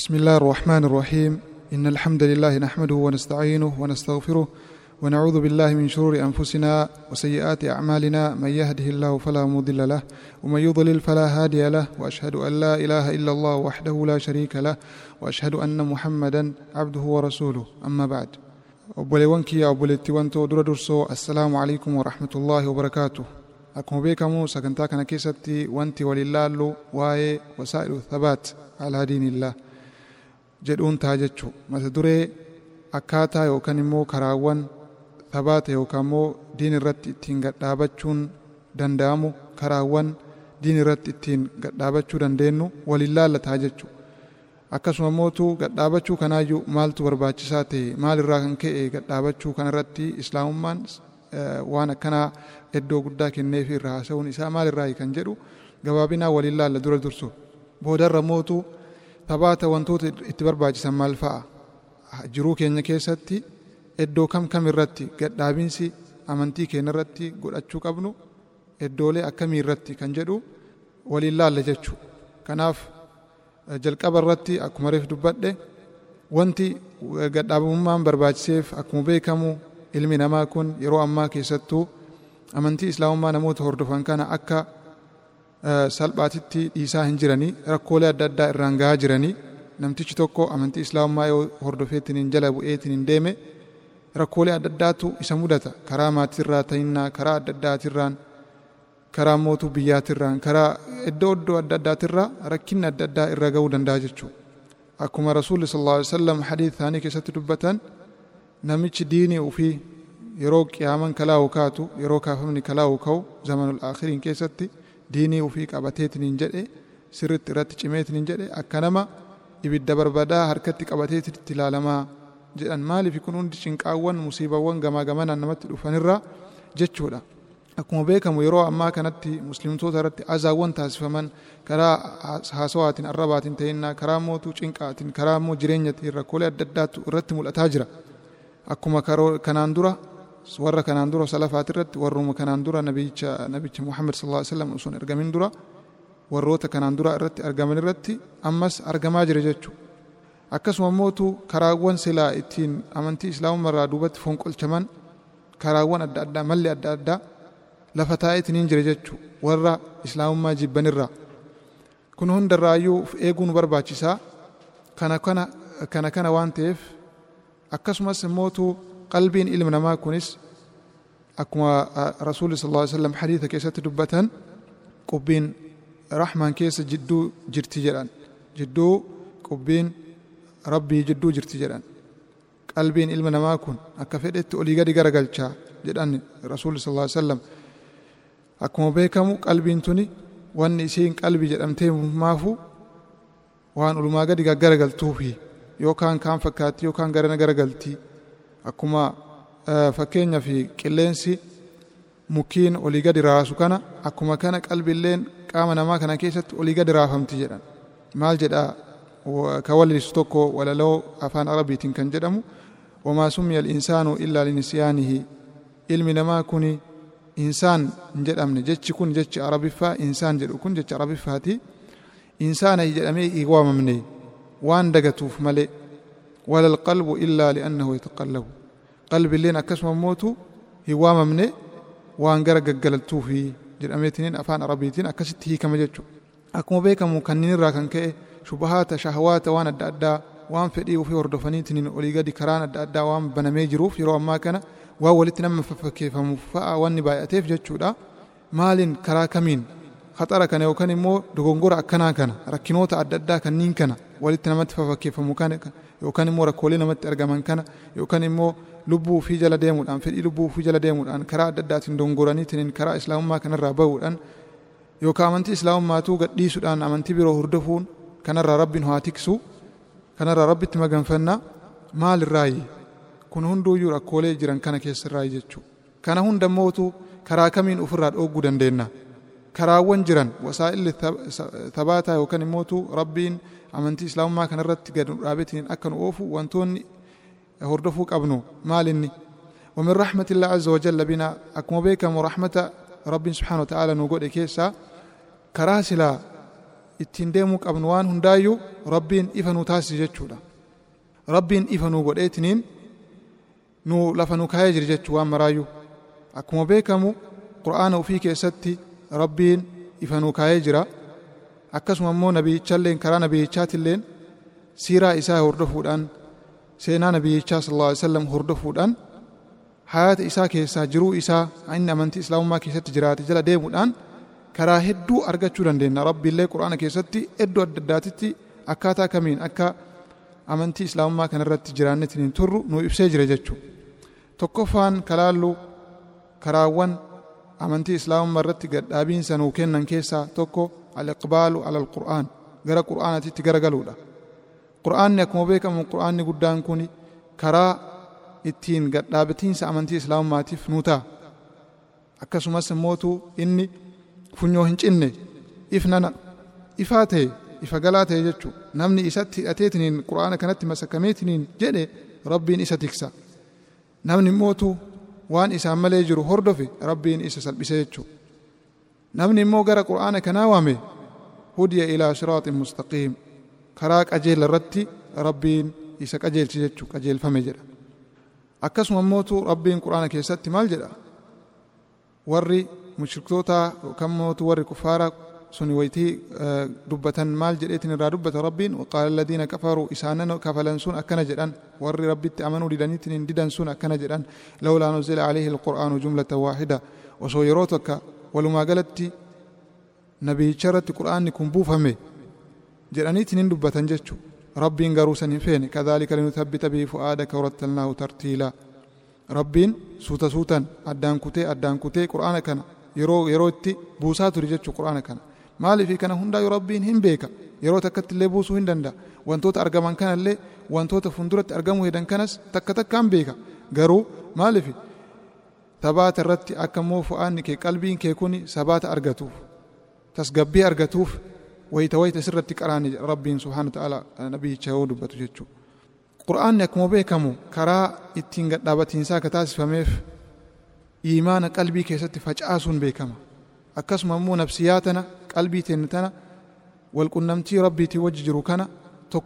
بسم الله الرحمن الرحيم. إن الحمد لله نحمده ونستعينه ونستغفره ونعوذ بالله من شرور أنفسنا وسيئات أعمالنا. من يهده الله فلا مضل له ومن يضلل فلا هادي له وأشهد أن لا إله إلا الله وحده لا شريك له وأشهد أن محمدا عبده ورسوله. أما بعد obboleewwan kiyya obboleettiiwwan too dura dursoo assalaamu alaikum warahmatullaahi wabarakaatu akkuma beekamu sagantaa kana keessatti wanti waliin laallu waa'ee wasaa'ilu thabaat alaa diinillah jedhuun ta'a jechuu mata duree akkaataa yookaan immoo karaawwan thabaata yookaan immoo diin irratti ittiin gadhaabachuun danda'amu karaawwan diin irratti ittiin gadhaabachuu dandeenyu waliin laallataa jechuu akkasuma mootu gadhaabachuu kanaayyuu maaltu barbaachisaa ta'e? Maalirraa kan ka'e gadhaabachuu kanarratti islaamummaan waan akkanaa iddoo guddaa kenneefi irraa haasa'uun isaa maalirraa kan jedhu gabaabinaa waliin laalla dura dursu. Boodarra mootu thabaata wantoota itti barbaachisan maal fa'a jiruu keenya keessatti iddoo kam kam irratti? Gadhaabinsi amantii keenya irratti godhachuu qabnu iddoolee akkamii irratti kan jedhu waliin laalla jechuu. Kanaaf jalqaba irratti akkuma reef dubbadhe wanti gadhaabummaan barbaachiseef akkuma beekamu ilmi namaa kun yeroo ammaa keessattuu amantii islaamummaa namoota hordofan kana akka salphaatitti dhiisaa hin jiranii rakkoolee adda addaa irraan gahaa jiranii namtichi tokko amantii islaamummaa yoo hordofeetiin hin jala bu'eetiin hin deeme rakkoolee adda addaatu isa mudata karaa maatirraa ta'innaa karaa adda addaatirraan karaa mootuu biyyaatirraan karaa iddoo iddoo adda addaatirraa rakkinni adda addaa irra ga'uu danda'a jechuudha. Akkuma rasuulli sallallahu alaihi wasallam hadiis isaanii keessatti dubbatan namichi diinii ofii yeroo qiyaaman kalaa'u kaatu yeroo kaafamni kalaa'u ka'u zamanul akhiriin keessatti diinii ofii qabateetiin hin jedhe sirriitti irratti cimeetiin hin jedhe akka nama ibidda barbadaa harkatti qabateetiin itti ilaalamaa jedhan maaliif kun hundi cinqaawwan musiibawwan gamaa gamanaan namatti dhufanirraa jechuudha. akkuma beekamu yeroo ammaa kanatti muslimtoota irratti azaawwan taasifaman karaa haasawaatiin arrabaatiin ta'innaa karaa mootuu cinqaatiin karaa immoo jireenyatiin rakkoolee adda addaatu irratti mul'ataa jira akkuma kanaan dura warra kanaan dura salafaati irratti warruma kanaan dura nabicha nabicha muhammad sallallahu alaihi wasallam osoo argamin dura warroota kanaan dura irratti argaman irratti ammas argamaa jira jechuu akkasuma mootu karaawwan silaa ittiin amantii islaamummaa irraa duubatti fonqolchaman karaawwan adda addaa malli adda addaa lafa taa'eetiin jira jechuu warra islaamummaa jibbanirraa kun hundarraayyuu eeguu barbaachisaa kana kana waan ta'eef akkasumas mootu قلبين إلما ما كنس أكما رسول صلى الله عليه وسلم حديث كيسة دبتا قبين رحمن كيس جدو جرتجرا جدو قبين ربي جدو جرتجرا قلبين إلما ما كن أكفيت تولي قد قرقل جدان رسول صلى الله عليه وسلم أكما بيكم قلبين تني وان سين قلبي جدمتي مافو وان علماء قد قرقل توفي يو كان كان فكاتي يو كان قرن قرقلتي akkuma fakkeenyaa fi qilleensi mukiin olii gadi raasu kana akkuma kana qalbiilleen qaama namaa kana keessatti olii gadi raafamti jedhan maal jedha ka wallisu tokko walaloo afaan arabiitiin kan jedhamu wamaa summiya al-insaanu illaa linisyaanihi ilmi namaa kuni insaan hin jedhamne jechi kun jechi arabiffaa insaan jedhu kun jecha arabiffaati insaana jedhamee hin waamamne waan dagatuuf malee alqalbu illaa liannahu yataqallabu qalbilleen akkasuma mootu hin waamamne waan gara gaggalaltuufi jedhameetiniin afaan arabiitiin akkasitti hiikama jechu akkuma beekamu kanniin irraa kan ka'e shubahaata shahawaata waan adda addaa waan fedhii ofii hordofaniitiniin olii gadi karaan adda addaa waan banamee jiruuf yeroo ammaa kana waan walitti nama faffakkeeffamu fa'a wanni baay'ateef jechuudha maaliin karaa kamiin haxara kana yookaan immoo dogongora akkanaa kana rakkinoota adda addaa kanniin kana walitti namatti faffakkeeffamu kana yookaan immoo rakkoolee namatti argaman kana yookaan immoo lubbuu ofii jala deemuudhaan fedhii lubbuu ofii jala deemuudhaan karaa adda addaatiin dongoraniitiin karaa islaamummaa kanarraa bahuudhaan yookaan amantii islaamummaatuu gadhiisuudhaan amantii biroo hordofuun kanarraa rabbiin haa tiksu kanarraa rabbitti maganfannaa maalirraayi kun hunduuyyuu rakkoolee jiran kana keessarraa jechuudha. Kana hunda mootu karaa kamiin ofirraa dhooguu dandeenya. Karaawwan jiran wasaa'illi thabaataa yookaan immootu rabbiin amantii islaamummaa kanarratti gad dhaabetiin akka nu oofu wantoonni hordofuu qabnu maalinni. ومن رحمة الله عز وجل بنا أكما بيكم ورحمة رب سبحانه وتعالى نقول كيسا كراسلا ittiin deemuu qabnu waan hundaayyuu rabbiin ifa nu taasise jechuudha rabbiin ifa nu godheetiniin nu lafa nu kaayee jira jechuu waan maraayyuu akkuma beekamu qur'aana ufii keessatti rabbiin ifa nu kaayee jira akkasuma immoo nabiyyichalleen karaa nabiyyichaatilleen siiraa isaa hordofuudhaan seenaa nabiyyichaa sallallahu alaihi wasallam hordofuudhaan hayaata isaa keessaa jiruu isaa inni amantii islaamummaa keessatti jiraate jala deemuudhaan karaa hedduu argachuu dandeenya. Rabbiillee qur'aana keessatti hedduu adda addaatitti akkaataa kamiin akka amantii islaamummaa kanarratti jiraannetiin turru nu ibsee jira jechuudha tokkoffaan kalaallu karaawwan amantii islaamummaa irratti gadhaabiinsa nuu kennan keessaa tokko al-iqbaalu ala al-qur'aan gara qur'aanatitti garagaluudha qur'aanni akkuma beekamu qur'aanni guddaan kun karaa ittiin gadhaabatiinsa amantii islaamummaatiif nuu ta'a akkasumas immootu inni funyoo hin cinne ifnana ifaa ta'e ifa galaa ta'e jechuudha namni isatti hidhateetiniin qur'aana kanatti masakameetiniin jedhe rabbiin isa tiksa namni immootu waan isaan malee jiru hordofe rabbiin isa salphise jechuudha نمني مو قرأ قرآنك ناوامي هدي إلى شراط مستقيم كراك أجيل رتي ربين إسك أجيل تجتشك أجيل فمجر أكسم موتو ربين قرآنك يستي مالجر وري مشركتوتا كم موتو وري كفارا سني ويتي دبة مالجر إتن را دبة ربين وقال الذين كفروا إسانن كفلنسون أكنجر وري ربي تأمنوا لدنيتن ديدنسون أكنجر لولا نزل عليه القرآن جملة واحدة وصويروتك walumaa galatti nabiyyicha irratti qur'aanni kun buufame jedhaniitiin dubbatan jechuu. Rabbiin garuu san hin feene. Kadhaalika linuthabbita bihi fu'aadaka warattalnaahu tartiilaa rabbiin suuta suutan addaan kutee addaan kutee qur'aana kana yeroo yeroo itti buusaa ture jechuu qur'aana kana. Maaliif kana hundaa yoo rabbiin hin beeka? Yeroo takkatti illee buusuu hin danda'a. Wantoota argaman kanallee wantoota funduratti argamuu hedan kanas takka takkaan beeka. Garuu maaliif ثبات الرت أكموف أنك قلبين كيكوني ثبات أرجتوف تسقبي أرجتوف ويتويت سرت كراني ربي سبحانه وتعالى نبي شهود بتجتشو قرآن يكمو بكمو كرا اتنغ دابت انسا كتاس فميف ايمان قلبي كيست فجعاسون بكما إكس ممو نفسياتنا قلبي تنتنا والقنمتي ربي توججرو كنا توك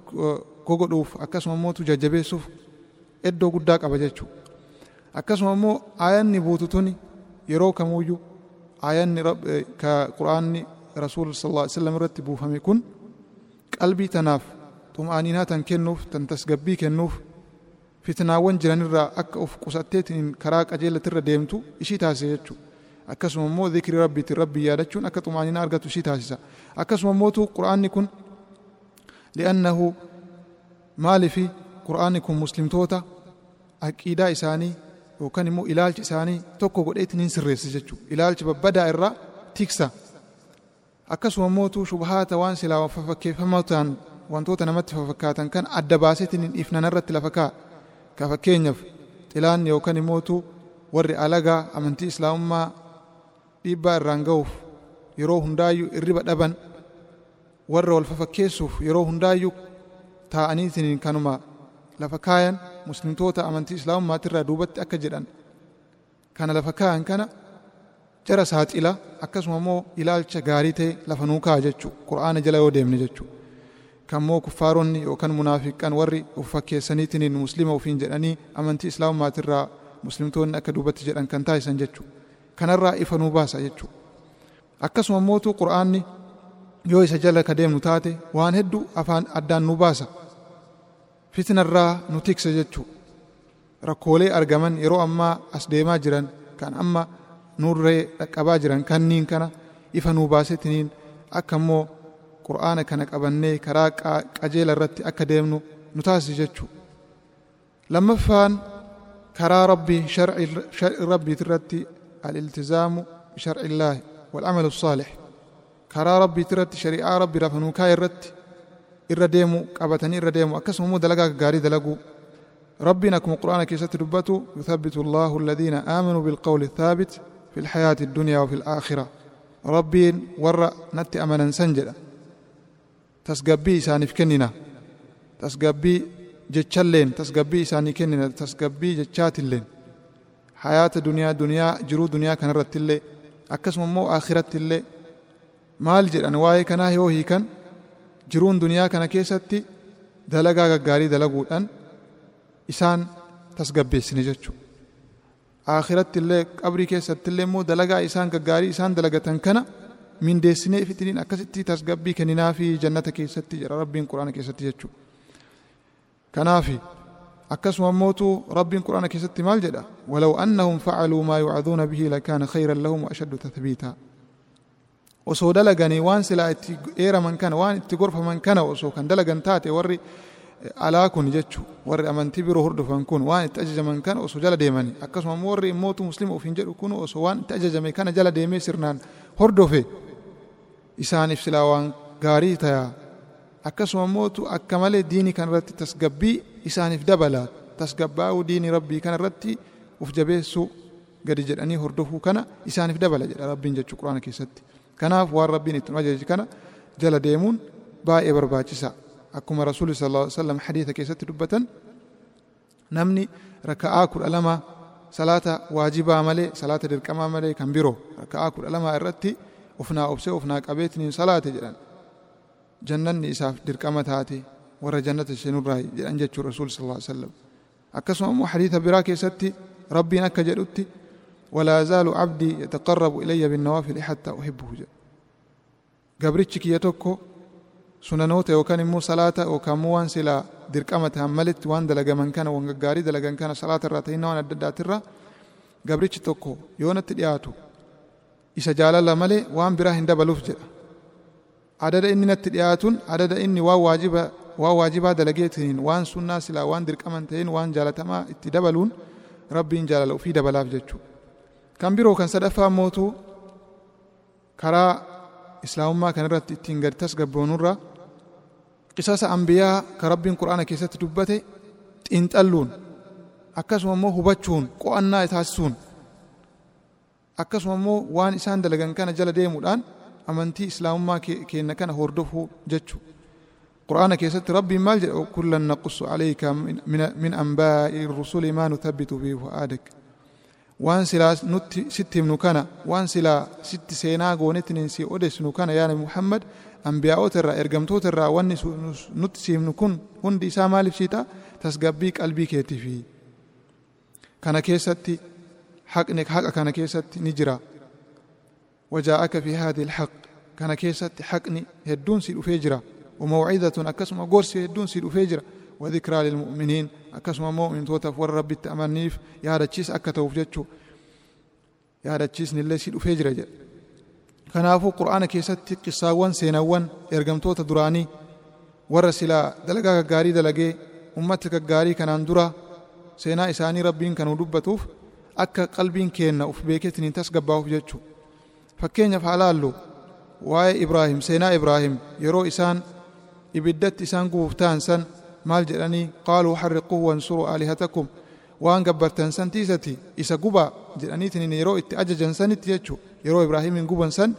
كوغدوف إكس ممو تججبه سوف ادو قداك Akkasuma immoo aayanni buututuni yeroo kamuyyuu aayanni ka qur'aanni rasuul sallallahu alaihi wasallam irratti buufame kun qalbii tanaaf xum'aaninaa tan kennuuf tan tasgabbii kennuuf fitnaawwan jiranirraa akka of qusatteetiin karaa qajeelatirra deemtu ishii taasisa jechuudha. Akkasuma immoo zikri rabbiitiin rabbii yaadachuun akka xum'aaninaa argatu ishii taasisa. Akkasuma immootu qur'aanni kun li'annahu maalifi qur'aanni kun muslimtoota aqiidaa isaanii yookaan immoo ilaalchi isaanii tokko godheetiin hin sirreessa jechuudha. Ilaalchi babbadaa irraa tiksa. Akkasuma immootu shubhaata waan silaa fakkeeffamaa ta'an wantoota namatti fakkaatan kan adda baaseetiin ifnan irratti lafa kaa'a. Ka fakkeenyaaf xilaan yookaan immootu warri alagaa amantii islaamummaa dhiibbaa irraan ga'uuf yeroo hundaayyuu irriba dhaban warra wal fakkeessuuf yeroo hundaayyuu taa'aniitiin kanuma lafa kaayan muslimtoota amantii islaamummaatirraa duubatti akka jedhan kana lafa kaayan kana jara saaxila akkasuma immoo ilaalcha gaarii ta'e lafa nuu kaa'a jechuudha qura'aana jala yoo deemne jechuudha. kammoo kuffaaronni yookaan munaafiqan warri uf fakkeessaniitiin muslima ofiin jedhanii amantii islaamummaatirraa muslimtoonni akka duubatti jedhan kan taasisan jechuudha. Kanarraa ifa nuu baasa jechuudha. Akkasuma immootu qura'aanni yoo isa jala ka deemnu taate waan hedduu afaan addaan nu baasa. Fitnarraa nu tiksa jechuudha. Rakkoolee argaman yeroo ammaa as deemaa jiran kan amma nurree dhaqqabaa jiran kanniin kana ifa nuu baasetiniin akka immoo qur'aana kana qabannee karaa qajeela irratti akka deemnu nu taasisa jechuudha. Lammaffaan karaa rabbii shar'i rabbiit irratti al-iltizaamu bishar'i illaahi wal-amalu saalih karaa rabbiit irratti shari'aa rabbi lafa nuu kaa'e irratti irra deemu qabatanii irra deemu akkasuma immoo dalagaa gaarii ربنا كم قرآن كيسات ربته يثبت الله الذين آمنوا بالقول الثابت في الحياة الدنيا وفي الآخرة ربي ورى نتي أمنا سنجلا تسقبي سانف كننا تسقبي جتشلين تسقبي ساني كننا تسقبي جتشات اللين حياة دنيا دنيا جرو دنيا كان رتلي أكسم مو آخرة اللي مال جد أنواعي كنا هو هي كان jiruun duniyaa kana keessatti dalagaa gaggaarii dalaguudhaan isaan tasgabbeessine jechuudha. Akhiratti illee qabrii keessatti illee immoo dalagaa isaan gaggaarii isaan dalagatan kana mindeessinee fitiniin akkasitti tasgabbii kenninaa fi jannata keessatti jedha rabbiin quraana keessatti jechuudha. Kanaaf akkasuma immootu rabbiin quraana keessatti maal jedha walaw annahum facaluu maa yucaduuna bihi lakaana khayran lahum wa ashaddu tathbiitaa osoo dalaganii waan silaa itti eeraman kana waan itti gorfaman kana osoo kan dalagan taate warri alaa kun jechu warri amantii biroo hordofan kun waan itti ajajaman kana osoo jala deemani akkasuma immoo warri immootu muslima ofiin jedhu kun osoo waan itti ajajame kana jala deemee sirnaan hordofe isaaniif silaa waan gaarii tayaa akkasuma immootu akka malee diinii kana irratti tasgabbii isaaniif dabala. Tasgabbaa'uu diinii rabbii kana irratti uf jabeessuu gadi jedhanii hordofuu kana isaaniif dabala jedha rabbiin jechuu quraana keessatti كناف وار ربي نتن وجه كنا جل ديمون باء إبر باجسا أكما رسول صلى الله عليه وسلم حديث كيسة دبتا نمني ركعة كل ألمة صلاة واجبة عملة صلاة دركمة عملة كم بيرو ركعة كل ألمة الرتي وفنا أبسي وفنا كبيتني صلاة جلن جنة نيسا دركمة تاتي ورى جنة الشنور راي جلن رسول صلى الله عليه وسلم أكسم أمو حديث براكي ستي ربي نكجر أتي ولا يزال عبدي يتقرب إلي بالنوافل حتى أحبه جل gabrichi kiyya tokko sunanoota yookaan immoo salaata yookaan immoo waan silaa dirqama ta'an malitti waan dalagaman kana waan gaggaarii dalagan kana salaata irraa ta'inna waan adda addaatirra gabrichi tokko yoo natti dhiyaatu isa jaalala malee waan biraa hin dabaluuf jedha adada inni natti dhiyaatuun adada inni waan waajiba waan waajibaa dalageetiin waan sunnaa silaa waan dirqaman ta'in waan jaalatamaa itti dabaluun rabbiin jaalala ofii dabalaaf jechuudha kan biroo kan sadaffaa mootuu karaa islaamummaa kan irratti ittiin gadi tasgabboonurra qisasa ambiyaa kan rabbiin quraana keessatti dubbate xiinxalluun akkasuma immoo hubachuun qo'annaa taasisuun akkasuma immoo waan isaan dalagan kana jala deemuudhaan amantii islaamummaa keenya kana hordofuu jechu quraana keessatti rabbiin maal jedha kullan naqussu alayka min anbaa'i rusuli maa nuthabbitu bihi fu'aadak waan silaa nutti sitti himnu kana waan silaa sitti seenaa goonetiin si odeessinu kana yaa nabi muhammad ambiyaa'ota irraa ergamtoota irraa wanni nutti si himnu kun hundi isaa maaliif siita tasgabbii qalbii keetiifi kana keessatti haqni haqa kana keessatti ni jira wajaa'aka fi haadhi alhaq kana keessatti haqni hedduun si dhufee jira وموعظة أكسم قرسي هدون سيد أفجر وذكرى للمؤمنين أكسم مؤمن توتف ور ربي التأمنيف يا هذا تشيس أكتو فجتشو يا هذا تشيس نلي سيد أفجر جل كنافو قرآن كيست قصاوان سينوان إرقمتوتا دراني ور سلا دلقا غاري دلقي أمتك غاري كان اندرا سينا إساني ربين كانوا دبتوف akka qalbiin keenna uf beeketiniin tasgabbaa'uuf jechu fakkeenyaaf halaallu waa'ee ibraahim seenaa ibraahim yeroo isaan ibiddatti isaan gubuuf ta'an san maal jedhanii qaaluu harriquhu wansuruu aalihatakum waan gabbartan san tiisati isa gubaa jedhaniitiin yeroo itti ajajan sanitti jechu yeroo ibraahimin guban san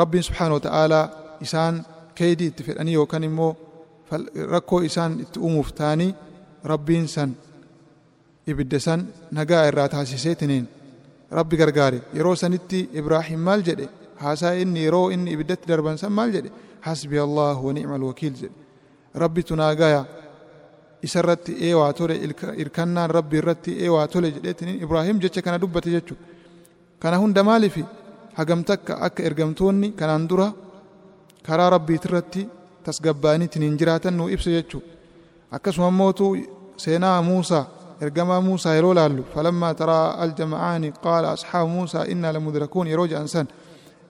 rabbiin subxaana wa ta'aalaa isaan keeydii itti fedhanii yookaan immoo rakkoo isaan itti uumuuf ta'anii rabbiin san ibidda san nagaa irraa taasiseetiniin rabbi gargaare yeroo sanitti ibraahim maal jedhe haasaa inni yeroo inni ibiddatti darban san maal jedhe hasbi allah wa ni'ma alwakiil jedhe rabbitu naagaya isa irratti eewaa tole irkannaan rabbi irratti eewaa tole jedheetiniin ibraahim jecha kana dubbate jechu kana hunda maaliif hagam takka akka ergamtoonni kanaan dura karaa rabbiitirratti tasgabbaa'aniitiin jiraatan nuu ibsa jechu akkasuma mootu seenaa muusaa ergamaa muusaa yeroo laallu falammaa taraa aljamacaani qaala asxaabu muusaa innaa lamudrakuun yeroo jedhan san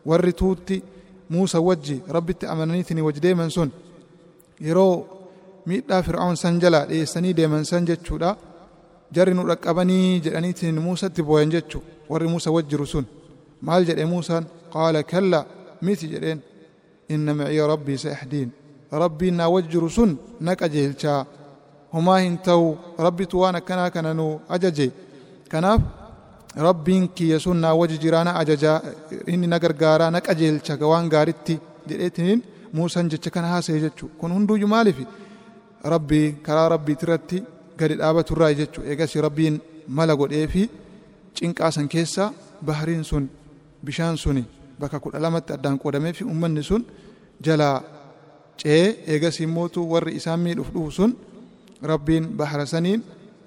warri tuutti muusa wajji rabbitti amananiitiin wajji deeman sun yeroo miidhaa fir'aun san jalaa dhiyeessanii deeman san jechuudha jarri nu dhaqqabanii jedhaniitiin muusatti booyan jechu warri muusa wajjiru sun maal jedhe muusaan qaala kalla miti jedheen inna maciya rabbii sayahdiin rabbiin naa wajjiru sun na qajeelchaa homaa hin ta'u rabbitu waan akkanaa kana nu ajaje kanaaf rabbiin kiyya sun naa wajji jiraa na ajajaa inni na gargaaraa na qajeelcha waan gaaritti jedheetiniin muusan jecha kana haasa'e jechuu kun hunduyyuu maaliif rabbii karaa rabbiitirratti gadi dhaabaturraa jechuu eegas rabbiin mala godhee fi cinqaa san keessa bahariin sun bishaan suni bakka kudha lamatti addaan qoodamee fi ummanni sun jalaa ce'ee eegas immootu warri isaan miidhuuf dhufu sun rabbiin bahara saniin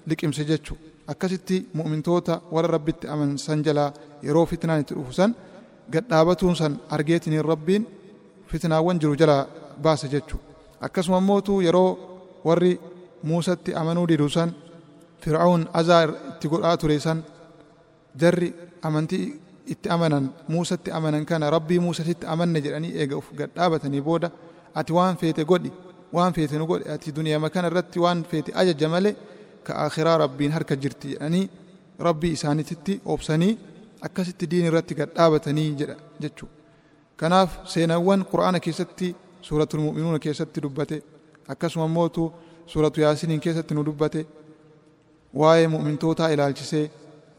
liqimse jechu akkasitti mu'mintoota warra rabbitti amansan jalaa yeroo fitnaan itti dhufu san gadhaabatuun san argeetiniin rabbiin fitnaawwan jiru jalaa baase jechu akkasuma immootu yeroo warri muusatti amanuu didu san fir'aawun azaa itti godhaa ture san jarri amantii itti amanan muusatti amanan kana rabbii muusatti amanne jedhanii eega uf gadhaabatanii booda ati waan feete godhi waan feete nu godhi ati duniyaama kana irratti waan feete ajaja malee ka akhiraa rabbiin harka jirti jedhanii rabbii isaaniititti obsanii akkasitti diin irratti gadhaabatanii jedha jechuu كناف سينوان قرآن كيستي سورة المؤمنون كيستي دبته أكسما موتو سورة ياسين كيستي ندبته واي مؤمن توتا إلى الجسي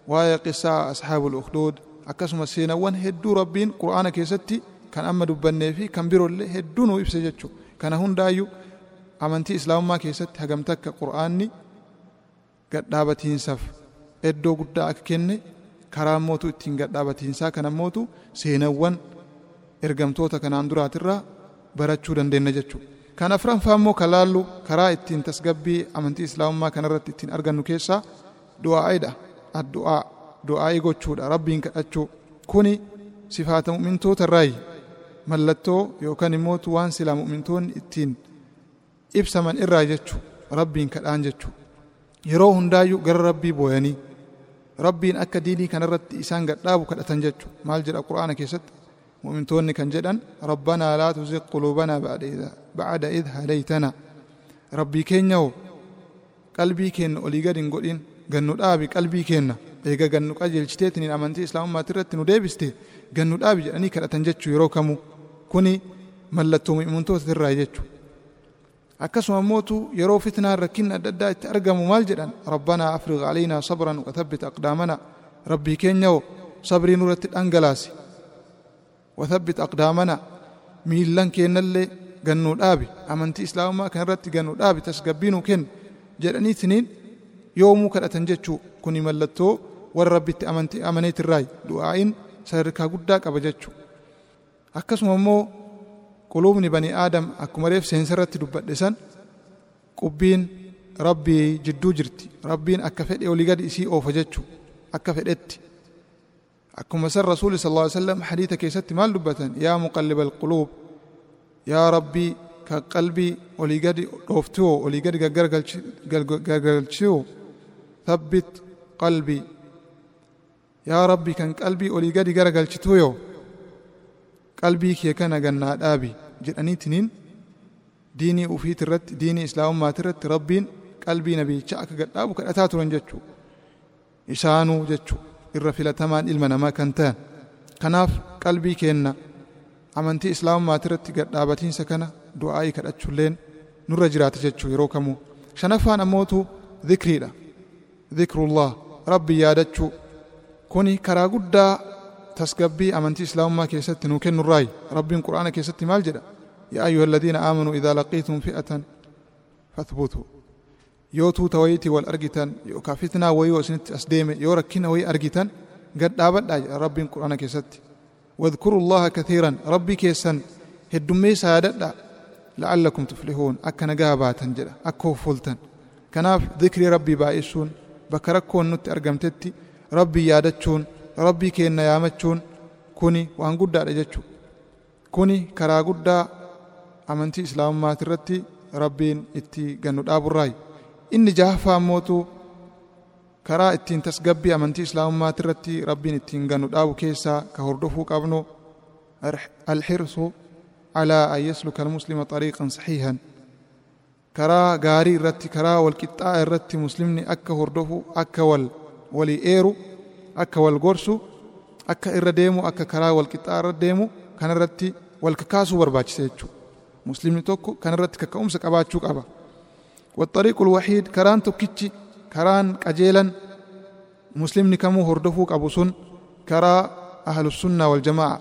واي قصة أصحاب الأخدود أكسما سينوان هدو ربين قرآن كيستي كان أما دبنا فيه كان بيرو اللي هدو نو إفسجتشو كان هون دايو أمانتي إسلام ما كيستي هقمتك قرآني قد دابتين سف إدو قد أككيني كرام موتو إتين قد ساكنا موتو سينوان ergamtoota kanaan duraatirraa barachuu dandeenya jechuudha. Kan afranfaa immoo kan laallu karaa ittiin tasgabbii amantii islaamummaa kanarratti ittiin argannu keessaa du'aa'idha. Addu'aa du'aa'ii gochuudha rabbiin kadhachuu. Kuni sifaata mu'mintoota irraayi mallattoo yookaan immoo waan silaa mu'mintoonni ittiin ibsaman irraa jechuu? Rabbiin kadhaan jechuu. Yeroo hundaayyuu gara rabbii booyanii. Rabbiin akka diinii kanarratti isaan gadhaabu kadhatan jechuu. Maal jedha qura'aana keessatti مؤمنتون كان جدا ربنا لا تزغ قلوبنا بعد إذا بعد إذ هديتنا. ربي كين يو قلبي كين أولي قدين قدين قنو دابي قلبي كين. إيقا قنو قجل جتيتني الأمانتي إسلام ما ترتين وديبستي قنو دابي جاني كرا تنجتشو يروكمو. كوني ملتو مؤمنتو تترى يجتشو أكسو موتو يرو فتنا ركين أددا تأرقمو مال جدا. ربنا أفرغ علينا صبرا وثبت أقدامنا. ربي كين يو صبري نورة الأنقلاسي وثبت أقدامنا. ميلان كينا اللي قنو الآبي. أمنتي إسلام ما كان رتي قنو الآبي. تسقبينو كن. جرأني تنين يومو كالأتن جتشو كوني ملتو. والربي أمنتي أمنيت الرأي. دعائين سركا قداك أبجتشو أكسم أمو. قلوبني بني آدم. أكما ريف سينسرتي قبين. ربي جدو جرتي. ربين أكفت أولي قد إسي أوفجتشو أكفت أتي. أكما سر رسول صلى الله عليه وسلم حديثك يسات ما لبة يا مقلب القلوب يا ربي كقلبي ولي قد أفتو ولي قد ثبت قلبي. يا ربي كان قلبي ولي قد قرقل قلبي كي كان قنا أبي جلاني تنين. ديني وفي ترت ديني إسلام ما ترت ربين. قلبي نبي شاك قد أبو كان أتاتو إسانو جتشو. Irra filatamaan ilma namaa kan ta'an kanaaf qalbii keenna amantii islaamummaati irratti gadhaabatiinsa kana du'aa'ii kadhachuulleen nurra jiraata jechuu yeroo kamuu shanaffaan ammootu dhikriidha dhikrullah rabbi yaadachuu kuni karaa guddaa tasgabbii amantii islaamummaa keessatti nuu kennurraayi rabbiin qur'aana keessatti maal jedha yaa ayyuha alladhiina aamanuu idaa laqiitum fi'atan fathbutuu yoo tuuta wayiitii wal argitan yookaan fitnaa wayii isinitti as deeme yoo rakkina wayii argitan gad dhaabadhaa rabbiin quraana keessatti. Wadkuru llaha kathiiran rabbii keessan heddummeessa yaadadhaa la'allakum tuflihuun akka nagaa baatan jedha akka hoffoltan kanaaf dhikrii rabbii baay'isuun bakka rakkoon nutti argamtetti rabbii yaadachuun rabbii keenna yaamachuun kuni waan guddaadha jechuu. Kuni karaa guddaa amantii islaamummaati irratti rabbiin itti gannu dhaaburraayi إني جهفا موتو karaa ittiin tasgabbii amantii islaamummaati irratti rabbiin ittiin gannu dhaabu keessaa ka hordofuu qabnu alxirsu calaa an yasluka almuslima xariiqan saxiihan karaa gaarii irratti karaa walqixxaa irratti muslimni akka hordofu akka wal walii eeru akka wal gorsu akka irra deemu akka karaa walqixxaa irra deemu kana irratti wal kakaasuu barbaachisa jechuudha muslimni tokko kana irratti kakka'umsa qabaachuu qaba والطريق الوحيد كران تكتي كران قجيلا مسلم نكمو هردفوك أبو سن كرا أهل السنة والجماعة.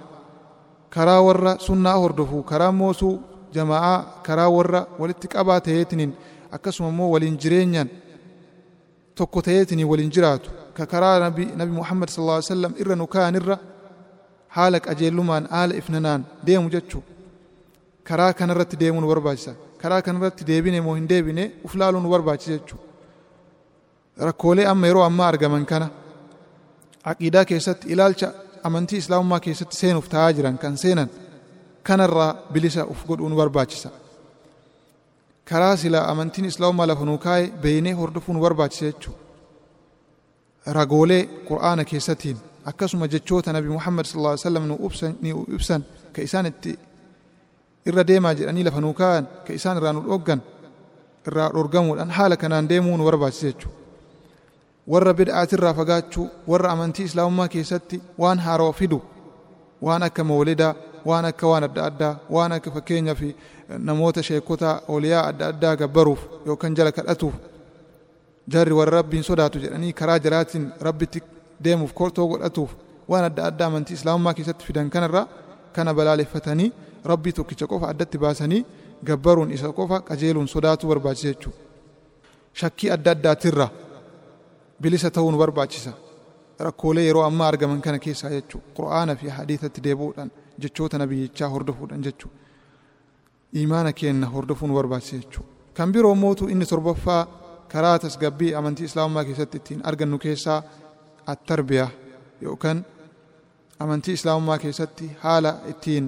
كرا ورّا سنة هردفو كرا موسو جماعة كرا ورّا ولتك أبا تهيتنين. أكسم مو والإنجرينيان. تكو تهيتني والإنجراتو. ككرا نبي, نبي محمد صلى الله عليه وسلم إرّا نكان إرّا. حالك أجيلو من آل إفنانان ديمو جتشو كرا كان رت ديمو ورباجسان karaa kanarratti deebine moo hin deebine uf laaluu nu barbaachisa jechuudha. Rakkoolee amma yeroo ammaa argaman kana aqiidaa keessatti ilaalcha amantii islaamummaa keessatti seenuuf ta'aa jiran kan seenan kanarraa bilisa uf godhuu nu barbaachisa. Karaa silaa amantiin islaamummaa lafa nuu kaa'e beeynee hordofuu nu barbaachisa jechuudha. Ragoolee qur'aana keessatiin akkasuma jechoota nabi muhammad sallallahu alaihi wasallam nu ibsan ka isaan itti irra deemaa jedhanii lafa nuu kaa'an ka isaan irraa nu dhoggan irraa dhorgamuudhaan haala kanaan deemuu nu barbaachisa jechuudha. Warra bid'aatirraa fagaachuu warra amantii islaamummaa keessatti waan haaraa fidu waan akka mawlidaa waan akka waan adda addaa waan akka fakkeenyaa fi namoota sheekota oliyaa adda addaa gabbaruuf yookaan jala kadhatuuf jarri warra rabbiin sodaatu jedhanii karaa jalaatiin rabbitti deemuuf kortoo godhatuuf waan adda addaa amantii islaamummaa keessatti fidan kanarraa kana balaaleffatanii rabbii tokkicha qofa addatti baasanii gabbaruun isa qofa qajeeluun sodaatuu barbaachisa jechuudha. Shakkii adda addaatirra bilisa ta'uu nu barbaachisa. Rakkoolee yeroo ammaa argaman kana keessaa jechuudha. Qura'aana fi hadiisatti deebi'uudhaan jechoota nabiyyichaa hordofuudhaan jechuudha. Imaana keenna hordofuu nu barbaachisa jechuudha. Kan biroo mootu inni torbaffaa karaa tasgabbii amantii islaamummaa keessatti ittiin argannu keessaa attarbiyaa yookaan amantii islaamummaa keessatti haala ittiin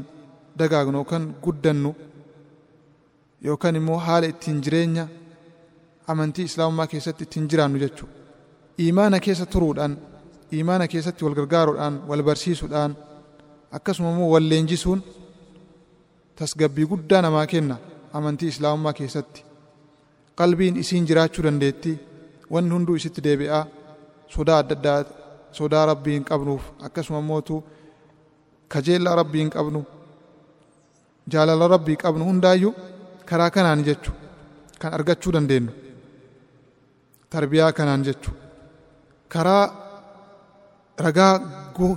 dagaagnu yookaan guddannu yookaan immoo haala ittiin jireenya amantii islaamummaa keessatti ittiin jiraannu jechuudha. Imaana keessa turuudhaan imaana keessatti wal gargaaruudhaan wal barsiisuudhaan akkasuma immoo wal leenjisuun tasgabbii guddaa namaa kenna amantii islaamummaa keessatti. qalbiin isiin jiraachuu dandeetti wanni hunduu isitti deebi'aa sodaa adda addaa sodaa rabbii hin qabnuuf akkasuma mootu kajeellaa rabbii hin qabnu jaalala rabbii qabnu hundaayyuu karaa kanaan jechu kan argachuu dandeenyu. Tarbiyaa kanaan jechu. Karaa ragaa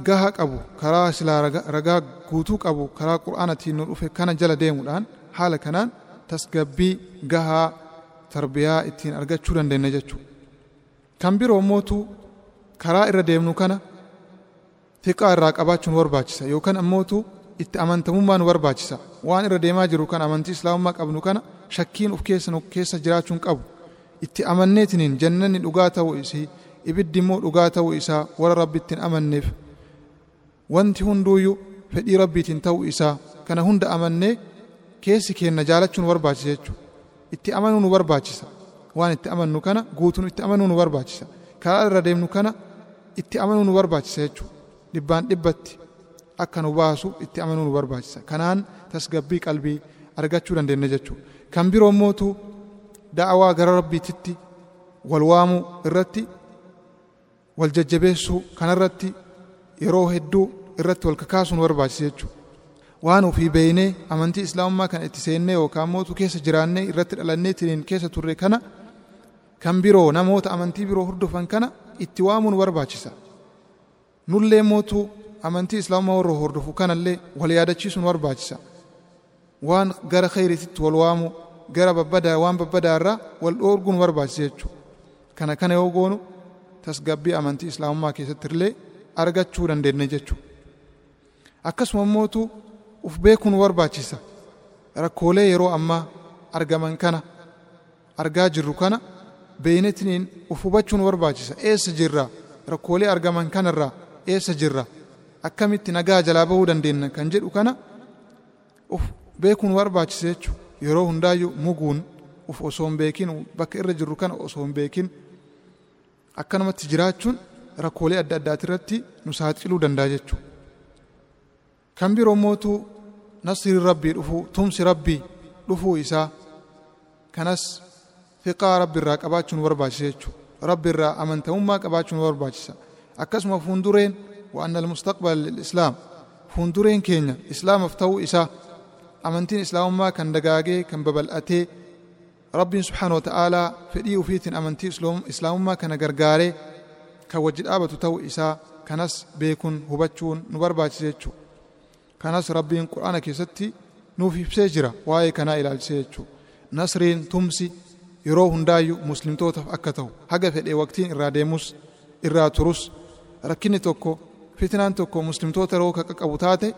gahaa qabu karaa silaa ragaa guutuu qabu karaa qur'aanatiin nu dhufe kana jala deemuudhaan haala kanaan tasgabbii gahaa tarbiyaa ittiin argachuu dandeenya jechuudha. Kan biroo mootu karaa irra deemnu kana fiqaa irraa qabaachuu nu barbaachisa. Yookaan ammootu itti amantamummaa nu barbaachisa. Waan irra deemaa jiru kan amantii islaamummaa qabnu kana shakkiin of keessa nu keessa jiraachuun qabu. Itti amanneetiniin jannanni dhugaa ta'uu isii ibiddi immoo dhugaa ta'uu isaa warra rabbi ittiin amanneef wanti hunduuyyuu fedhii rabbiitiin ta'uu isaa kana hunda amannee keessi keenna jaalachuu nu barbaachisa jechuudha. itti amanuu nu barbaachisa waan itti amannu kana guutuun itti amanuu nu barbaachisa karaa irra deemnu kana itti amanuu nu barbaachisa jechuudha dhibbaan dhibbatti akka nu baasu itti amanuu nu barbaachisa. Kanaan tasgabbii qalbii argachuu dandeenya jechuudha. Kan biroo mootu da'awaa gara rabbiititti wal waamuu irratti wal jajjabeessuu kanarratti yeroo hedduu irratti wal kakaasuu nu barbaachisa jechuudha. Waan ofii beeynee amantii islaamummaa kana itti seennee yookaan mootu keessa jiraannee irratti dhalanneetiin keessa turre kana kan biroo namoota amantii biroo hordofan kana itti waamuu nu barbaachisa. Nullee mootu amantii islaamummaa warra hordofu kanallee wal yaadachiisuu nu barbaachisa. Waan gara khayriititti wal waamuu gara babbadaa waan babbadaa irraa wal dhoorguu nu barbaachisa jechuudha. Kana kana yoo goonu tasgabbii amantii islaamummaa keessatti illee argachuu dandeenya jechuudha. Akkasuma mootu uf beekuu nu barbaachisa rakkoolee yeroo ammaa argaman kana argaa jirru kana beeynetiniin uf hubachuu nu barbaachisa eessa jirra rakkoolee argaman kanarraa eessa jirra akkamitti nagaa jalaa bahuu dandeenya kan jedhu kana uf beekuu nu barbaachisa jechu yeroo hundaayyuu muguun uf osoo hin beekin bakka irra jirru kana osoo hin beekin akkanumatti jiraachuun rakkoolee adda addaatirratti nu saaxiluu danda'a jechuudha. kan biroo mootu nasri rabbii dhufuu tumsi rabbii dhufuu isaa kanas fiqaa rabbi irraa qabaachuu nu barbaachisa jechuudha. Rabbi irraa amantamummaa qabaachuu nu barbaachisa. Akkasuma fuundureen wa'anna almustaqbal lilislaam fuundureen keenya islaamaaf ta'uu isaa amantiin islaamummaa kan dagaagee kan babal'atee rabbiin subhaana wa ta'aalaa fedhii ufiitiin amantii islaamummaa kana gargaaree kan wajji dhaabatu ta'uu isaa kanas beekuun hubachuun nu barbaachisa jechuudha kanas rabbiin qur'aana keessatti nuuf ibsee jira waa'ee kanaa ilaalchisee jechuudha nasriin tumsi yeroo hundaayyuu muslimtootaaf akka ta'u haga fedhee waqtiin irraa deemus irraa turus rakkinni tokko fitnaan tokko muslimtoota yeroo qaqqabu taate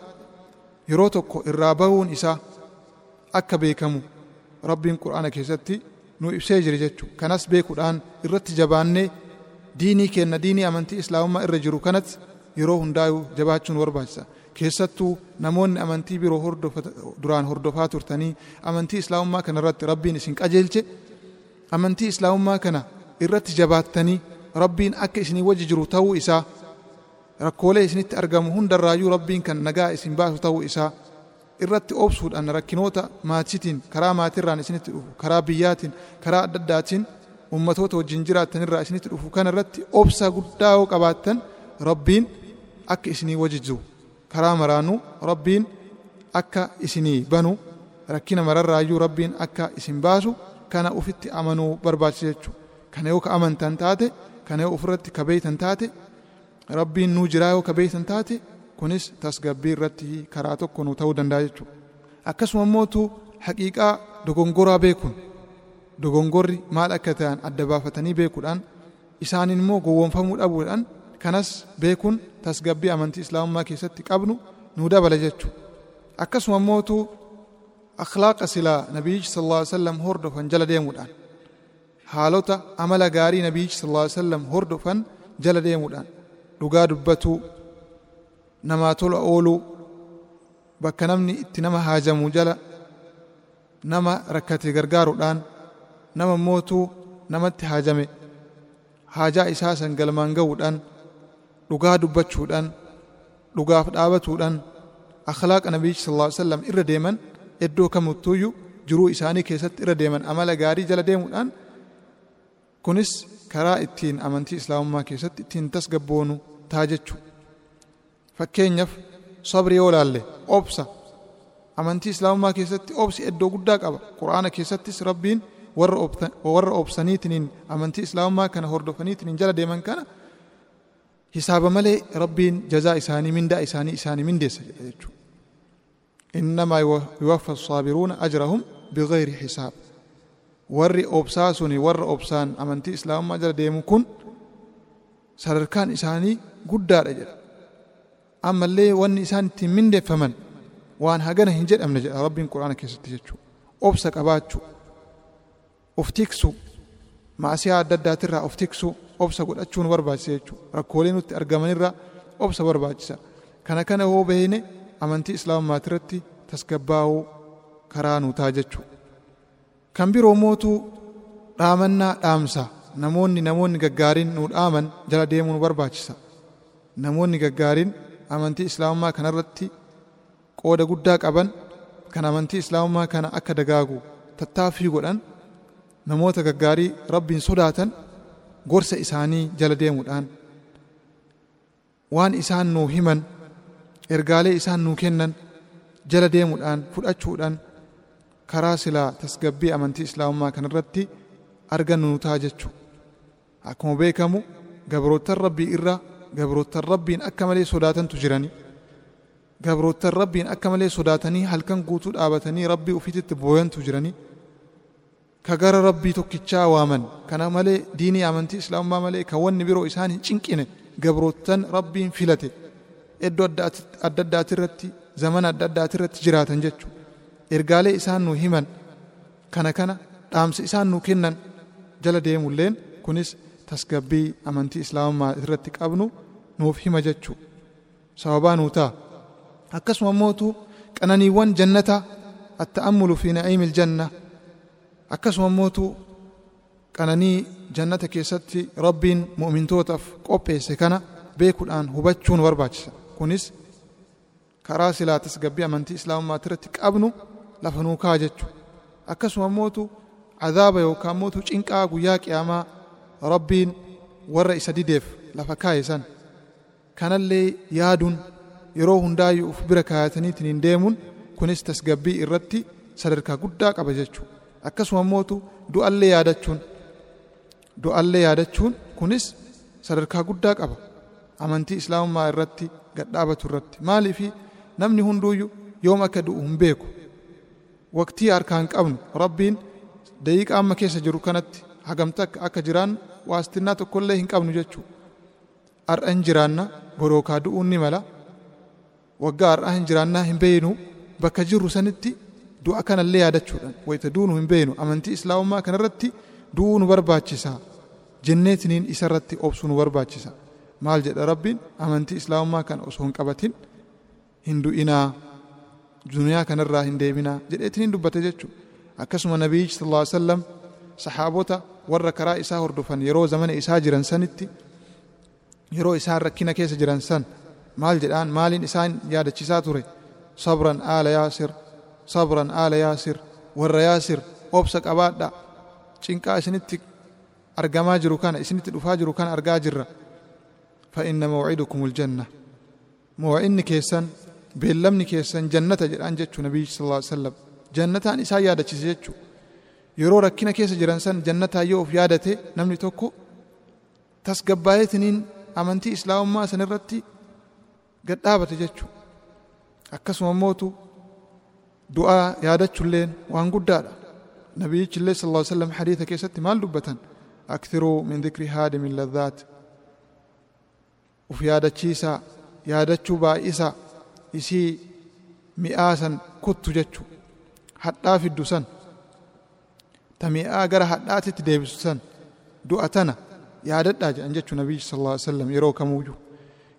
yeroo tokko irraa bahuun isaa akka beekamu rabbiin qur'aana keessatti nu ibsee jira jechuudha. Kanas beekuudhaan irratti jabaannee diinii kenna diinii amantii islaamummaa irra jiru kanatti yeroo hundaa'u jabaachuun barbaachisa. Keessattuu namoonni amantii biroo duraan hordofaa turtanii amantii islaamummaa kana irratti rabbiin isin qajeelche amantii islaamummaa kana irratti jabaattanii rabbiin akka isinii wajji jiru ta'uu isaa rakkoolee isinitti argamu hundarraayyuu rabbiin kan nagaa isin baasu ta'uu isaa irratti obsuudhaan rakkinoota maatiitiin karaa maatirraan isinitti dhufu karaa biyyaatiin karaa adda addaatiin ummatoota wajjin jiraattanirraa isinitti dhufu kana irratti obsa guddaa yoo qabaattan rabbiin akka isinii wajji jiru karaa maraanuu rabbiin akka isinii banu rakkina mararraayyuu rabbiin akka isin baasu kana ufitti amanuu barbaachisa jechuudha kana yoo ka amantan taate kana yoo ofirratti ka beeytan taate rabbiin nuu jiraa yoo ka beeytan taate kunis tasgabbii irratti karaa tokko nu ta'uu danda'a jechuudha. Akkasuma immootu haqiiqaa dogongoraa beekuun dogongorri maal akka ta'an adda baafatanii beekuudhaan isaan immoo gowwoomfamuu dhabuudhaan kanas beekuun tasgabbii amantii islaamummaa keessatti qabnu nu dabala jechuudha. Akkasuma immootu akhlaaqa silaa nabiyyichi sallallahu alaihi wasallam hordofan jala deemuudhaan haalota amala gaarii nabiyyichi sallallahu alaihi wasallam hordofan jala deemuudhaan dhugaa dubbatuu namaa tola ooluu bakka namni itti nama haajamu jala nama rakkate gargaaruudhaan nama mootuu namatti haajame haajaa isaa san galmaan ga'uudhaan dhugaa dubbachuudhaan dhugaaf dhaabatuudhaan akhlaaqa nabiyyichi sallallahu alaihi wasallam irra deeman iddoo kamittuuyyuu jiruu isaanii keessatti irra deeman amala gaarii jala deemuudhaan kunis karaa ittiin amantii islaamummaa keessatti ittiin tasgabboonu taa jechuudha fakkeenyaaf sabri yoo laalle obsa amantii islaamummaa keessatti obsi iddoo guddaa qaba qur'aana keessattis rabbiin warra obsaniitiniin amantii islaamummaa kana hordofaniitiniin jala deeman kana hisaaba malee rabbiin jazaa isaanii mindaa isaanii isaanii mindeessa jedha jechuudha innamaa yuwaffa saabiruuna ajrahum bigayri hisaab warri obsaa suni warra obsaan amantii islaamummaa jala deemu kun sadarkaan isaanii guddaadha jedha. Ammallee wanni isaan ittiin mindeeffaman waan hagana hin jedhamne jedha rabbiin quraana keessatti jechuudha obsa qabaachuu of tiksu maasiyaa adda addaatirraa of tiksu obsa godhachuun barbaachisa jechuudha rakkoolee nutti argamanirraa obsa barbaachisa. Kana kana hoo beeyne amantii islaamummaatiirratti tasgabbaa'uu karaa nuutaa jechuudha kan biroo mootuu dhaamannaa dhaamsa namoonni namoonni gaggaariin nu dhaaman jala deemuu nu barbaachisa. Namoonni gaggaariin amantii islaamummaa kanarratti qooda guddaa qaban kan amantii islaamummaa kana akka dagaagu tattaaffii godhan namoota gaggaarii rabbiin sodaatan gorsa isaanii jala deemuudhaan waan isaan nuu himan ergaalee isaan nuu kennan jala deemuudhaan fudhachuudhaan karaa silaa tasgabbii amantii islaamummaa kanarratti argannu nu ta'a jechuudha akkuma beekamu gabroottan rabbii irraa gabroottan rabbiin akka malee sodaatantu jirani. Gabroottan rabbiin akka malee sodaatanii halkan guutuu dhaabatanii rabbii ufiititti booyantu jirani. Ka gara rabbii tokkichaa waaman kana malee diinii amantii islaamummaa malee ka wanni biroo isaan hin cinqine gabroottan rabbiin filate. Iddoo adda addaatirratti zamana adda addaatirratti jiraatan jechuudha ergaalee isaan nu himan kana kana dhaamsa isaan nu kennan jala deemulleen. Kunis tasgabbii amantii islaamummaa irratti qabnu nuuf hima jechuu. Sababaa nuu ta'a. Akkasuma mootu qananiiwwan jannata atta'ammulu fi na'iimi iljanna akkasuma mootu qananii jannata keessatti rabbiin mu'mintootaaf qopheesse kana beekuudhaan hubachuun barbaachisa. Kunis karaa silaa tasgabbii amantii islaamummaa irratti qabnu lafa nuu kaa jechuu. Akkasuma mootu cadaaba yookaan mootu cinqaa guyyaa qiyaamaa rabbiin warra isa dideef lafa kaa'e san. Kanallee yaaduun yeroo hundaayyuu uf bira kaayataniitiin hin deemuun kunis tasgabbii irratti sadarkaa guddaa qaba jechuu. Akkasuma mootu du'allee yaadachuun du'allee yaadachuun kunis sadarkaa guddaa qaba. Amantii islaamummaa irratti gadhaabatu irratti. Maaliifi namni hunduuyyuu yoom akka du'u hin beeku. Waqtii harkaan qabnu rabbiin daqiiqa amma keessa jiru kanatti hagamta akka jiraan waastinnaa tokkollee hin qabnu jechuu. Har'a hin jiraanna borookaa du'uun ni mala. Waggaa har'aa hin jiraannaa hin beeynu bakka jirru sanitti du'a kanallee yaadachuudhaan wayita duunu hin beenu amantii islaamummaa kanarratti du'uu nu barbaachisa. Jenneetiniin isarratti obsuu nu barbaachisa. Maal jedha rabbiin? Amantii islaamummaa kana osoo hin qabatin hin du'inaa duniyaa kanarraa hin deebinaa jedheetiniin dubbate jechuudha akkasuma nabiyyi sallallahu alaihi wasallam sahaabota warra karaa isaa hordofan yeroo zamana isaa jiran sanitti yeroo isaan rakkina keessa jiran san maal jedhaan maaliin isaan yaadachisaa ture sabran aala yaasir sabran aala yaasir warra yaasir obsa qabaadha cinqaa isinitti argamaa jiru kana isinitti dhufaa jiru kana argaa jirra fa inna mawcidukum aljanna mawa'inni keessan beellamni keessan jannata jedhaan jechuu nabiyyi sallallahu alaihi wasallam jannataan isaan yaadachise jechuu yeroo rakkina keessa jiran san jannataa yoo of yaadate namni tokko tasgabbaa'eetiniin amantii islaamummaa san irratti gadhaabate jechuu akkasuma mootu du'aa yaadachuulleen waan guddaadha nabiyyichillee sal lla sallam hadiisa keessatti maal dubbatan akthiruu min dikri haadimi ladhaat uf yaadachiisaa yaadachuu baay'isaa isii mi'aa san kuttu jechuu hadhaa fiddu san ta mi'aa gara hadhaatitti deebisu san du'a tana yaadadhaa jedhan jechuu nabiyyi sal lla sallam yeroo kamuuyyuu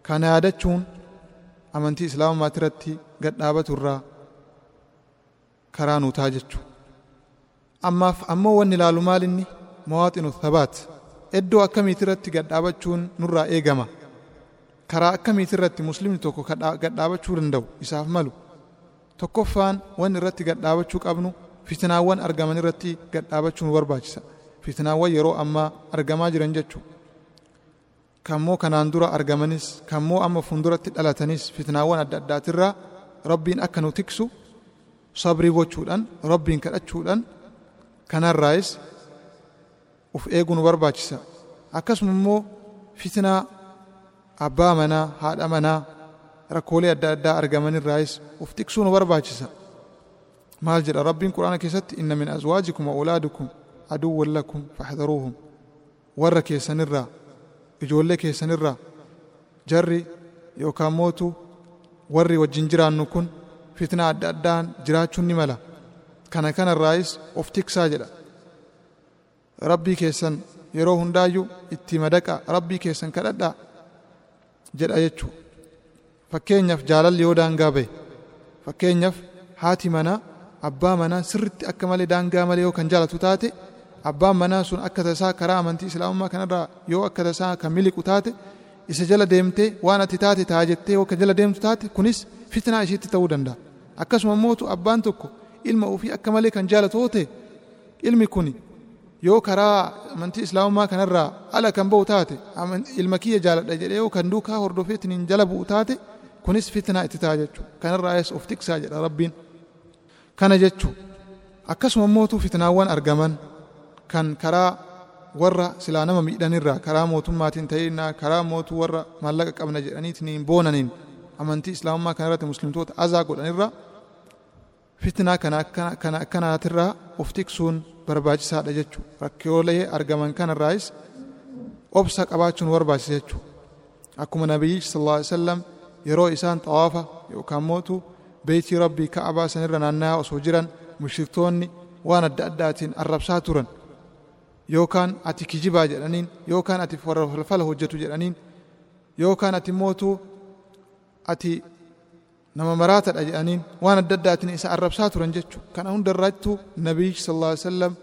kana yaadachuun amantii islaamummaati irratti gadhaabatu irraa karaa nuu taa jechuu. Ammaaf ammoo wanni ilaalu maal inni mawaaxinu thabaat. Iddoo akkamiiti irratti gadhaabachuun nurraa eegama? Karaa akkamiiti irratti muslimni tokko gadhaabachuu danda'u? Isaaf malu. Tokkoffaan wanni irratti gadhaabachuu qabnu fitinaawwan argaman irratti gadhaabachuu nu barbaachisa. Fitinaawwan yeroo ammaa argamaa jiran jechuu kammoo kanaan dura argamanis kammoo amma fuulduratti dhalatanis fitinaawwan adda addaatirraa rabbiin akka nu tiksu sabrii gochuudhaan rabbiin kadhachuudhaan kanarraayis uf eeguu nu barbaachisa. Akkasuma immoo fitinaa abbaa manaa haadha manaa rakkoolee adda addaa argamanirraayis uf tiksuu nu barbaachisa maal jedha rabbiin quraana keessatti inna min azwaajikum wa awlaadukum aduwwan lakum faxdaruuhum warra keessanirraa ijoollee keessanirraa jarri yookaan mootu warri wajjin jiraannu kun fitna adda addaan jiraachuun ni mala kana kanarraayis of tiksaa jedha rabbii keessan yeroo hundaayyuu itti madaqa rabbii keessan kadhadhaa jedha jechuu fakkeenyaaf jaalalli yoo daangaa bahe fakkeenyaaf haati manaa abbaa manaa sirriitti akka malee daangaa malee yoo kan jaalatu taate abbaan manaa sun akka tasaa karaa amantii islaamummaa kanarraa yoo akka tasaa kan miliqu taate isa jala deemtee waan ati taate taa jettee yoo kan jala deemtu taate kunis fitnaa ishiitti ta'uu danda'a. Akkasuma mootu abbaan tokko ilma ofii akka malee kan jaalatu yoo ta'e ilmi kun yoo karaa amantii islaamummaa kanarraa ala kan ba'u taate ilma kiyya jaaladha jedhee yoo kan duukaa hordofeetiin jala bu'u taate kunis fitnaa itti ta'a jechuudha kanarraayis of tiksaa jedha rabbiin kana jechuu akkasuma mootu fitnaawwan argaman kan karaa warra silaa nama miidhanirraa karaa mootummaatiin ta'inaa karaa mootuu warra maallaqa qabna jedhaniitiin boonaniin. Amantii islaamummaa kanarratti muslimtoota azaa godhanirraa fitnaa kana akkanaatirraa of tiksuun barbaachisaadha jechuu rakkoolee argaman kanarraayis obsa qabaachuun barbaachisa jechuu akkuma nabiyyichi sallallahu alaihi wasallam yeroo isaan xawaafa yookaan mootu beetii rabbii ka'abaa sanirra naanna'aa osoo jiran mushriktoonni waan adda addaatiin arrabsaa turan yookaan ati kijibaa jedhaniin yookaan ati falfala hojjetu jedhaniin yookaan ati mootuu ati nama maraatadha jedhaniin waan adda addaatiin isa arrabsaa turan jechuudha kana hundarraattuu nabiyyichi sallallahu alaihi wasallam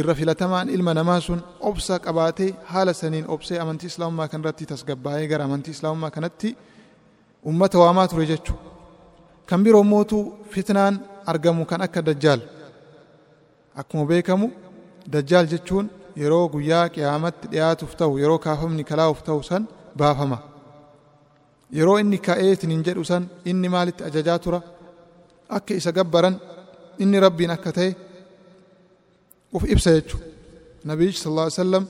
irra filatamaan ilma namaa sun obsa qabaatee haala saniin obsee amantii islaamummaa kanarratti tasgabbaa'ee gara amantii islaamummaa kanatti ummata waamaa ture jechuudha kan biroo mootuu fitnaan argamu kan akka dajjaal. Akkuma beekamu dajjaal jechuun yeroo guyyaa qiyaamatti dhiyaatuuf ta'u yeroo kaafamni kalaa'uuf ta'u san baafama. Yeroo inni ka'eetiin hin jedhu san inni maalitti ajajaa tura? Akka isa gabbaran inni rabbiin akka ta'e uf ibsa jechuudha nabiyyichi sallallahu alaihi wasallam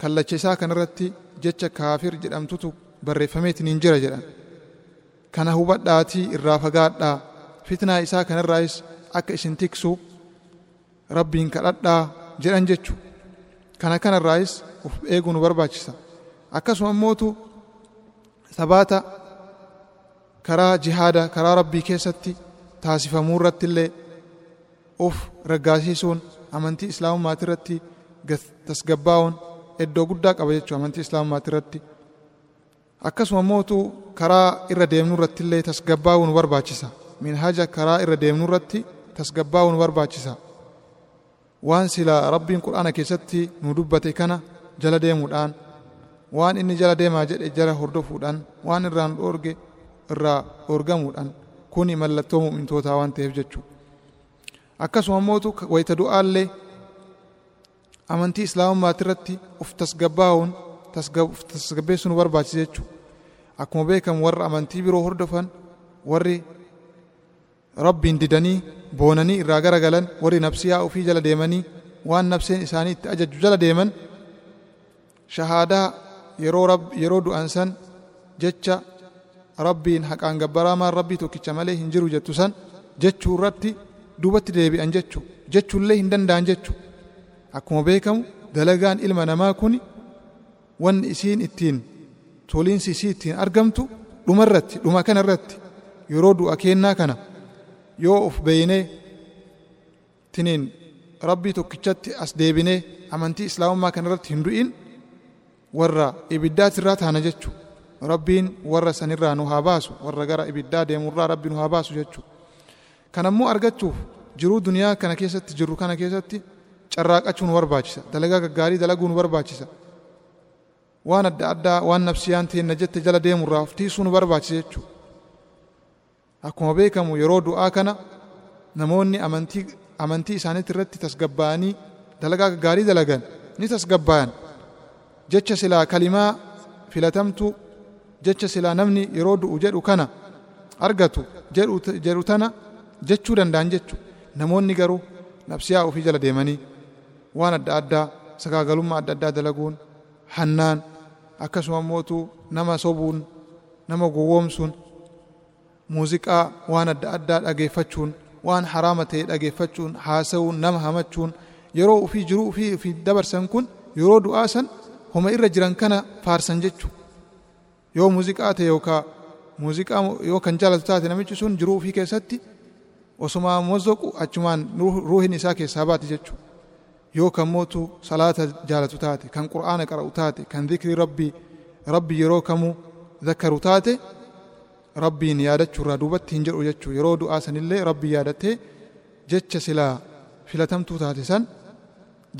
kallacha isaa kanarratti jecha kaafir jedhamtutu barreeffameetiin hin jira jedhan kana hubadhaatii irraa fagaadhaa. Fitnaa isaa kanarraayis akka isin tiksu rabbiin kadhadhaa jedhan jechu. Kana kanarraayis uf eeguu nu barbaachisa. Akkasuma mootu sabaata karaa jihaada karaa rabbii keessatti taasifamuu irratti illee of raggaasiisuun amantii islaamummaati irratti tasgabbaa'uun iddoo guddaa qaba jechuu amantii islaamummaati irratti akkasuma mootu karaa irra deemnu irratti illee tasgabbaa'uu nu barbaachisa. Minhaja karaa irra deemnu irratti tasgabbaa'uu nu barbaachisa. Waan sila rabbiin qur'aana keessatti nu dubbate kana jala deemuudhaan waan inni jala deemaa jedhe jala hordofuudhaan waan irraan dhoorge irraa dhoorgamuudhaan kuni mallattoo mu'mintootaa waan ta'eef jechuu akkasuma mootu wayita du'aallee amantii islaamummaati irratti of tasgabbaa'uun tasgabbeessuu nu barbaachisa jechuu akkuma beekamu warra amantii biroo hordofan warri rabbiin didanii boonanii irraa garagalan warri nafsiyaa ofii jala deemanii waan nafseen isaanii itti ajaju jala deeman shahaadaa yeroo yeroo du'an san jecha rabbiin haqaan gabbaraamaan rabbii tokkicha malee hin jiru jettu san jechuu irratti duubatti deebi'an jechu jechuullee hin danda'an jechu akkuma beekamu dalagaan ilma namaa kun wanni isiin ittiin toliinsi isii ittiin argamtu dhuma irratti dhuma kana irratti yeroo du'a keennaa kana yoo of beeynee tiniin rabbii tokkichatti as deebinee amantii islaamummaa kana irratti hin du'in warra ibiddaati irraa taana jechu. Rabbiin warra sanirraa nu haa baasu warra gara ibiddaa deemurraa rabbi nu haa baasu jechu. Kanammoo argachuuf jiruu duniyaa kana keessatti jirru kana keessatti carraaqachuu nu barbaachisa. Dalagaa gaggaarii dalaguu nu barbaachisa waan adda addaa waan nafsiyaan teenna jette jala deemurraa of tiisuu nu barbaachisa jechuu akkuma beekamu yeroo du'aa kana namoonni amantii amantii isaaniitti irratti tasgabbaa'anii dalagaa gaggaarii dalagan ni tasgabbaa'an. Jecha silaa kalimaa filatamtu jecha silaa namni yeroo du'u jedhu kana argatu jedhu tana jechuu danda'an jechu namoonni garuu nafsiyaa ofii jala deemanii waan adda addaa sagaagalummaa adda addaa dalaguun hannaan akkasuma mootu nama sobuun nama gowwoomsuun muuziqaa waan adda addaa dhageeffachuun waan haraama ta'e dhageeffachuun haasa'uun nama hamachuun yeroo ufii jiruu ufii ufii dabarsan kun yeroo du'aa san homa irra jiran kana faarsan jechu. Yoo muuziqaa ta'e yookaan muuziqaa yoo kan jaalatu taate namichi sun jiruu ufii keessatti osuma mozoqu achumaan ruuhin isaa keessaa baati jechu yoo kan mootu salaata jaalatu taate kan qur'aana qara'u taate kan dhikri rabbii rabbi yeroo kamuu zakaru taate rabbiin yaadachuu irraa duubatti hin jedhu jechuu yeroo du'aa sanillee rabbii yaadattee jecha silaa filatamtuu taate san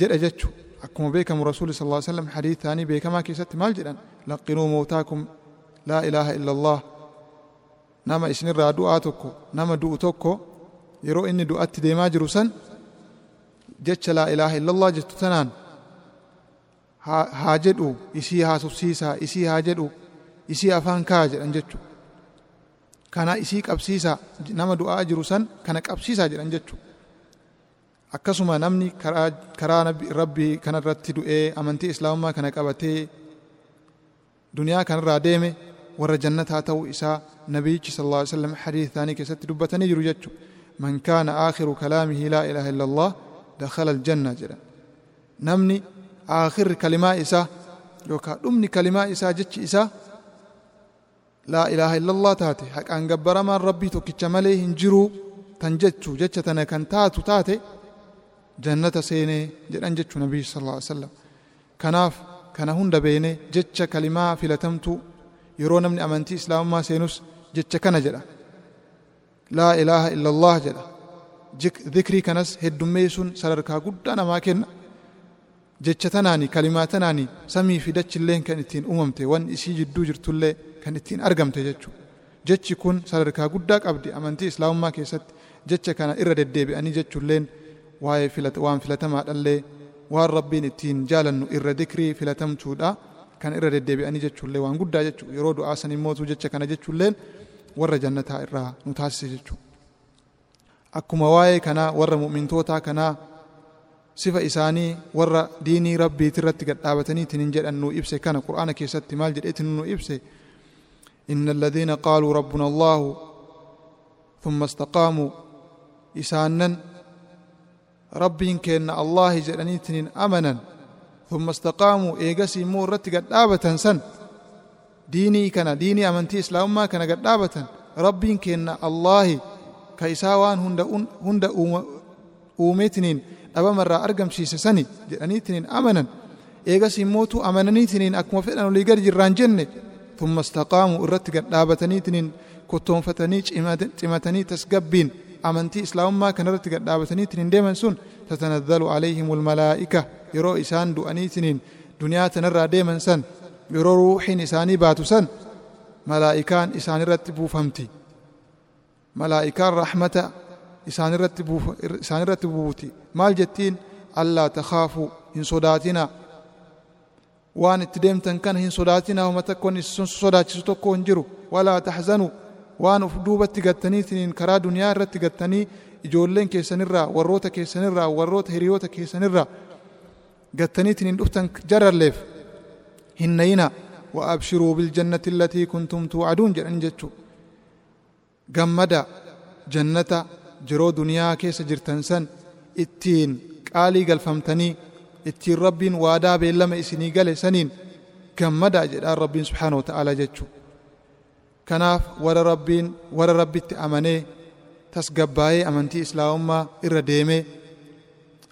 jedha jechuu akkuma beekamu rasuuli sal lla sallam hadiis taanii beekamaa keessatti maal jedhan laqinuu mootaakum laa ilaaha illa allah nama isinirraa du'aa tokko nama du'u tokko yeroo inni du'atti deemaa jiru san jecha laa ilaaha illallah jettu tanaan haa jedhu isii haasofsiisaa isii haa jedhu isii afaan kaa jedhan jechu kana isii qabsiisaa nama du'aa jiru san kana qabsiisaa jedhan jechu akkasuma namni karaa rabbii kanarratti du'ee amantii islaamummaa kana qabatee duniyaa kanarraa deeme warra jannataa ta'uu isaa nabiyyichi sal lla sallam hadiis isaanii keessatti dubbatanii jiru jechu man kaana aakhiru kalaamihi laa ilaaha illa allah dakhala aljanna jedhan namni aakhirri kalimaa isaa yookaan dhumni kalimaa isaa jechi isaa laa ilaaha illallah taate haqaan gabbaramaan rabbii tokkicha malee hin jiruu tan jechu jecha tana kan taatu taate jannata seenee jedhan jechuu nabii sallallahu alaihi wasallam kanaaf kana hunda beene jecha kalimaa filatamtu yeroo namni amantii islaamummaa seenus jecha kana jedha laa ilaaha illallah jedha dhikrii kanas heddummeessuun sadarkaa guddaa namaa kenna. Jecha tanaani kalimaa tanaani samii fi dachilleen kan ittiin uumamte waan isii jidduu jirtullee kan ittiin argamte jechuu. Jechi kun sadarkaa guddaa qabdi amantii islaamummaa keessatti jecha kana irra deddeebi'anii jechuulleen waa'ee waan filatamaadhallee waan rabbiin ittiin jaalannu irra dikrii filatamtuudha. Kan irra deddeebi'anii jechuullee waan guddaa jechuu. Yeroo du'aa san immootu jecha kana jechuulleen warra jannataa irraa nu taasise jechuu akkuma waa'ee kanaa warra mu'mintootaa kanaa sifa isaanii warra diinii rabbiiti irratti gadhaabataniitiin hin jedhan nu ibse kana qur'aana keessatti maal jedheetiin nu ibse inna alladhiina qaaluu rabbuna allahu thumma istaqaamuu isaannan rabbiin keenna allahi jedhaniitiin amanan thumma istaqaamuu eegasii immoo irratti gadhaabatan san diinii kana diinii amantii islaamummaa kana gadhaabatan rabbiin keenna allahi كيسان وان هند أون هند أوم أوميتنين أبا مرة أرجم شيء سني جانيتنين أمنا إيجاس يموتوا أمنا نيتنين أكما فعلا ليجر جيران جنة ثم استقاموا الرتق دابتنيتنين كتوم فتنيش إمادن تمتني تسقبين أمنتي إسلام ما كان رتق دابتنيتنين دائما سون تتنزل عليهم الملائكة يرو إسان دو أنيتنين دنيا تنرى دائما سن يرو روحي نساني باتو سن ملائكان إسان رتبو فهمتي malaa'ikaan rahmata isaan irratti buuti maal jettiin allaa takhaafuu hin sodaatinaa waan itti deemtan kana hin sodaatinaa homa tokkoon isin sodaachisu tokko hin jiru walaa taxzanuu waan uf duubatti gattaniitiniin karaa duniyaa irratti gattanii ijoolleen keessanirraa warroota keessanirraa warroota hiriyoota keessanirraa gattaniitiniin dhuftan jaralleef hin nayina wa abshiruu biljannati allatii kuntum tuucaduun jedhan jechuu gammada jannata jiroo duniyaa keessa jirtan san ittiin qaalii galfamtanii ittiin rabbiin waadaa beellama isinii gale saniin gammadaa jedhaan rabbiin subxaana wa ta'aalaa jechuu kanaaf warra rabbiin warra rabbitti amanee tasgabbaa'ee amantii islaamummaa irra deemee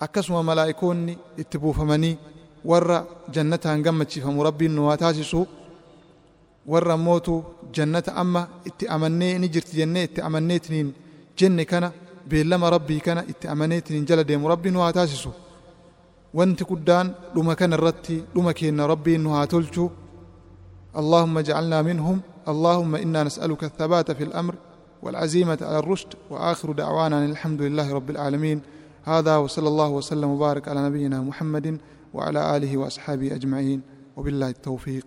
akkasuma malaa'ikoonni itti buufamanii warra jannataan gammachiifamu rabbiin nu haa taasisu warra ammootu jannata amma itti amannee ni jirti jennee itti amanneetiniin jenne kana beellama rabbii kana itti amaneetiniin jala deemu rabbiin nu haa taasisu wanti guddaan dhuma kana irratti dhuma keenna rabbiin nu haa tolchu اللهم اجعلنا منهم اللهم إنا نسألك الثبات في الأمر والعزيمة على الرشد وآخر دعوانا الحمد لله رب العالمين هذا وصلى الله وسلم وبارك على نبينا محمد وعلى آله وأصحابه أجمعين وبالله التوفيق